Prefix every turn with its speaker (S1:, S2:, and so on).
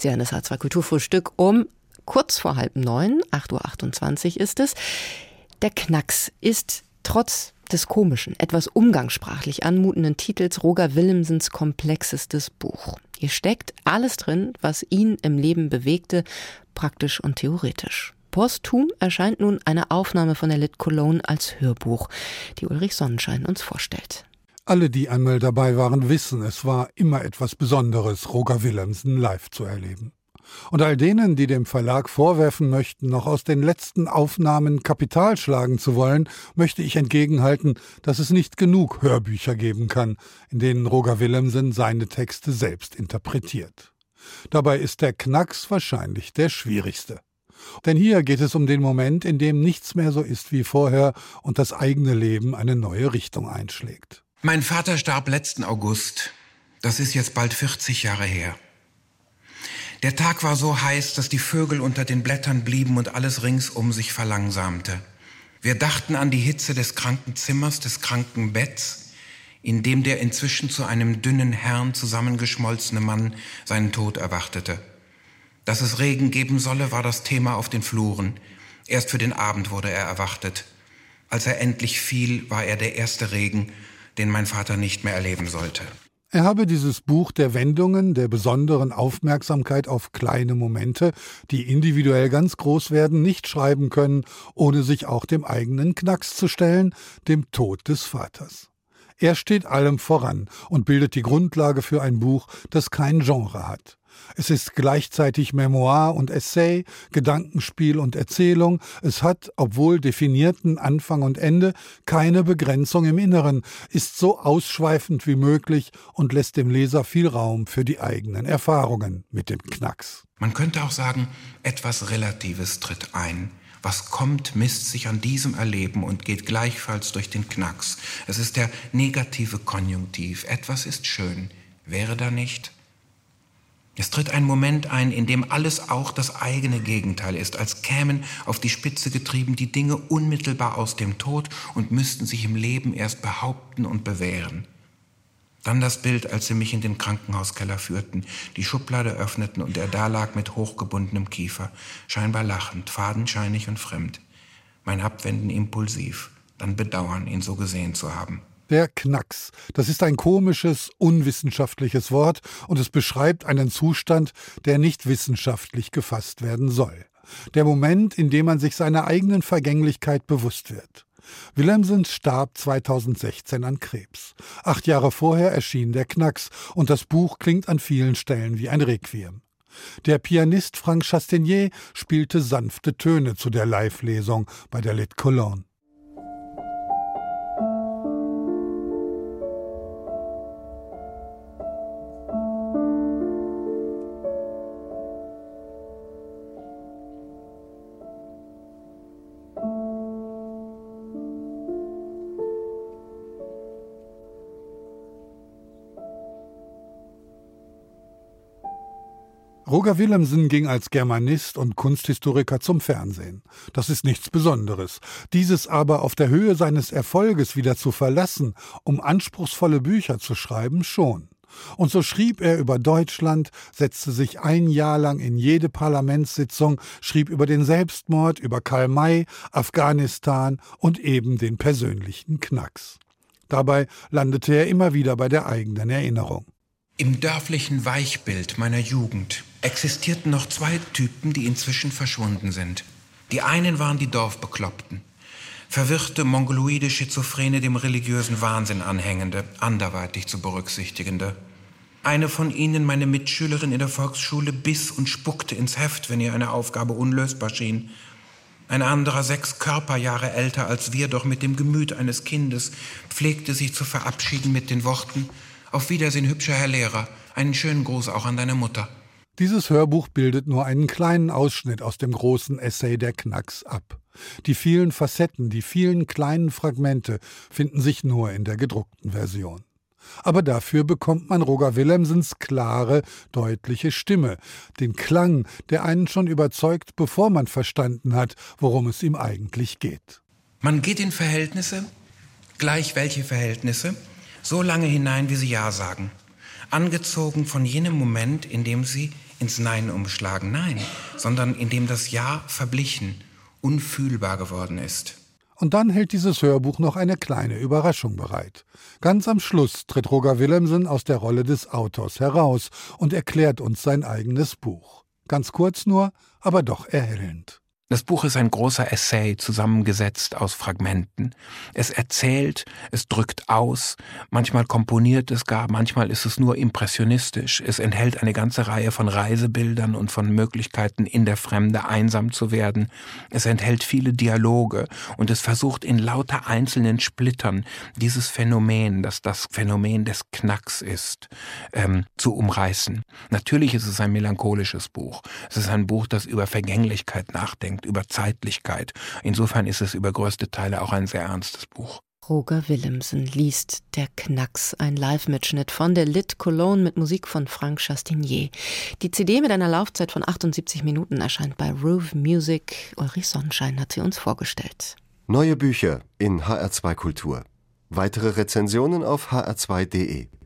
S1: Sie hören das H2 Kulturfrühstück um kurz vor halb neun, 8.28 Uhr ist es. Der Knacks ist trotz des komischen, etwas umgangssprachlich anmutenden Titels Roger Willemsens komplexestes Buch. Hier steckt alles drin, was ihn im Leben bewegte, praktisch und theoretisch. Posthum erscheint nun eine Aufnahme von der Lit Cologne als Hörbuch, die Ulrich Sonnenschein uns vorstellt.
S2: Alle, die einmal dabei waren, wissen, es war immer etwas Besonderes, Roger Willemsen live zu erleben. Und all denen, die dem Verlag vorwerfen möchten, noch aus den letzten Aufnahmen Kapital schlagen zu wollen, möchte ich entgegenhalten, dass es nicht genug Hörbücher geben kann, in denen Roger Willemsen seine Texte selbst interpretiert. Dabei ist der Knacks wahrscheinlich der schwierigste. Denn hier geht es um den Moment, in dem nichts mehr so ist wie vorher und das eigene Leben eine neue Richtung einschlägt.
S3: Mein Vater starb letzten August. Das ist jetzt bald 40 Jahre her. Der Tag war so heiß, dass die Vögel unter den Blättern blieben und alles ringsum sich verlangsamte. Wir dachten an die Hitze des Krankenzimmers, des Krankenbetts, in dem der inzwischen zu einem dünnen Herrn zusammengeschmolzene Mann seinen Tod erwartete. Dass es Regen geben solle, war das Thema auf den Fluren. Erst für den Abend wurde er erwartet. Als er endlich fiel, war er der erste Regen, den mein Vater nicht mehr erleben sollte.
S2: Er habe dieses Buch der Wendungen, der besonderen Aufmerksamkeit auf kleine Momente, die individuell ganz groß werden, nicht schreiben können, ohne sich auch dem eigenen Knacks zu stellen, dem Tod des Vaters. Er steht allem voran und bildet die Grundlage für ein Buch, das kein Genre hat. Es ist gleichzeitig Memoir und Essay, Gedankenspiel und Erzählung. Es hat, obwohl definierten Anfang und Ende, keine Begrenzung im Inneren, ist so ausschweifend wie möglich und lässt dem Leser viel Raum für die eigenen Erfahrungen mit dem Knacks.
S3: Man könnte auch sagen, etwas Relatives tritt ein. Was kommt, misst sich an diesem Erleben und geht gleichfalls durch den Knacks. Es ist der negative Konjunktiv. Etwas ist schön. Wäre da nicht? Es tritt ein Moment ein, in dem alles auch das eigene Gegenteil ist, als kämen auf die Spitze getrieben die Dinge unmittelbar aus dem Tod und müssten sich im Leben erst behaupten und bewähren. Dann das Bild, als sie mich in den Krankenhauskeller führten, die Schublade öffneten und er da lag mit hochgebundenem Kiefer, scheinbar lachend, fadenscheinig und fremd. Mein Abwenden impulsiv, dann Bedauern, ihn so gesehen zu haben.
S2: Der Knacks. Das ist ein komisches, unwissenschaftliches Wort und es beschreibt einen Zustand, der nicht wissenschaftlich gefasst werden soll. Der Moment, in dem man sich seiner eigenen Vergänglichkeit bewusst wird. Willemsen starb 2016 an Krebs. Acht Jahre vorher erschien der Knacks und das Buch klingt an vielen Stellen wie ein Requiem. Der Pianist Frank Chastenier spielte sanfte Töne zu der Live-Lesung bei der Lit Cologne. Roger Willemsen ging als Germanist und Kunsthistoriker zum Fernsehen. Das ist nichts Besonderes. Dieses aber auf der Höhe seines Erfolges wieder zu verlassen, um anspruchsvolle Bücher zu schreiben, schon. Und so schrieb er über Deutschland, setzte sich ein Jahr lang in jede Parlamentssitzung, schrieb über den Selbstmord, über Karl May, Afghanistan und eben den persönlichen Knacks. Dabei landete er immer wieder bei der eigenen Erinnerung.
S3: Im dörflichen Weichbild meiner Jugend existierten noch zwei Typen, die inzwischen verschwunden sind. Die einen waren die Dorfbekloppten, verwirrte mongoloide Schizophrene dem religiösen Wahnsinn anhängende, anderweitig zu berücksichtigende. Eine von ihnen, meine Mitschülerin in der Volksschule, biss und spuckte ins Heft, wenn ihr eine Aufgabe unlösbar schien. Ein anderer, sechs Körperjahre älter als wir, doch mit dem Gemüt eines Kindes, pflegte sich zu verabschieden mit den Worten, auf Wiedersehen, hübscher Herr Lehrer. Einen schönen Gruß auch an deine Mutter.
S2: Dieses Hörbuch bildet nur einen kleinen Ausschnitt aus dem großen Essay der Knacks ab. Die vielen Facetten, die vielen kleinen Fragmente finden sich nur in der gedruckten Version. Aber dafür bekommt man Roger Willemsens klare, deutliche Stimme, den Klang, der einen schon überzeugt, bevor man verstanden hat, worum es ihm eigentlich geht.
S3: Man geht in Verhältnisse, gleich welche Verhältnisse, so lange hinein, wie sie Ja sagen. Angezogen von jenem Moment, in dem sie ins Nein umschlagen. Nein, sondern in dem das Ja verblichen, unfühlbar geworden ist.
S2: Und dann hält dieses Hörbuch noch eine kleine Überraschung bereit. Ganz am Schluss tritt Roger Willemsen aus der Rolle des Autors heraus und erklärt uns sein eigenes Buch. Ganz kurz nur, aber doch erhellend.
S3: Das Buch ist ein großer Essay, zusammengesetzt aus Fragmenten. Es erzählt, es drückt aus, manchmal komponiert es gar, manchmal ist es nur impressionistisch. Es enthält eine ganze Reihe von Reisebildern und von Möglichkeiten, in der Fremde einsam zu werden. Es enthält viele Dialoge und es versucht in lauter einzelnen Splittern dieses Phänomen, das das Phänomen des Knacks ist, ähm, zu umreißen. Natürlich ist es ein melancholisches Buch. Es ist ein Buch, das über Vergänglichkeit nachdenkt nachdenkt, über Zeitlichkeit. Insofern ist es über größte Teile auch ein sehr ernstes Buch.
S1: Roger Willemsen liest Der Knacks, ein Live-Mitschnitt von der Lit Cologne mit Musik von Frank Chastinier. Die CD mit einer Laufzeit von 78 Minuten erscheint bei Rove Music. Ulrich Sonnenschein hat sie uns vorgestellt.
S4: Neue Bücher in HR2 Kultur. Weitere Rezensionen auf hr2.de.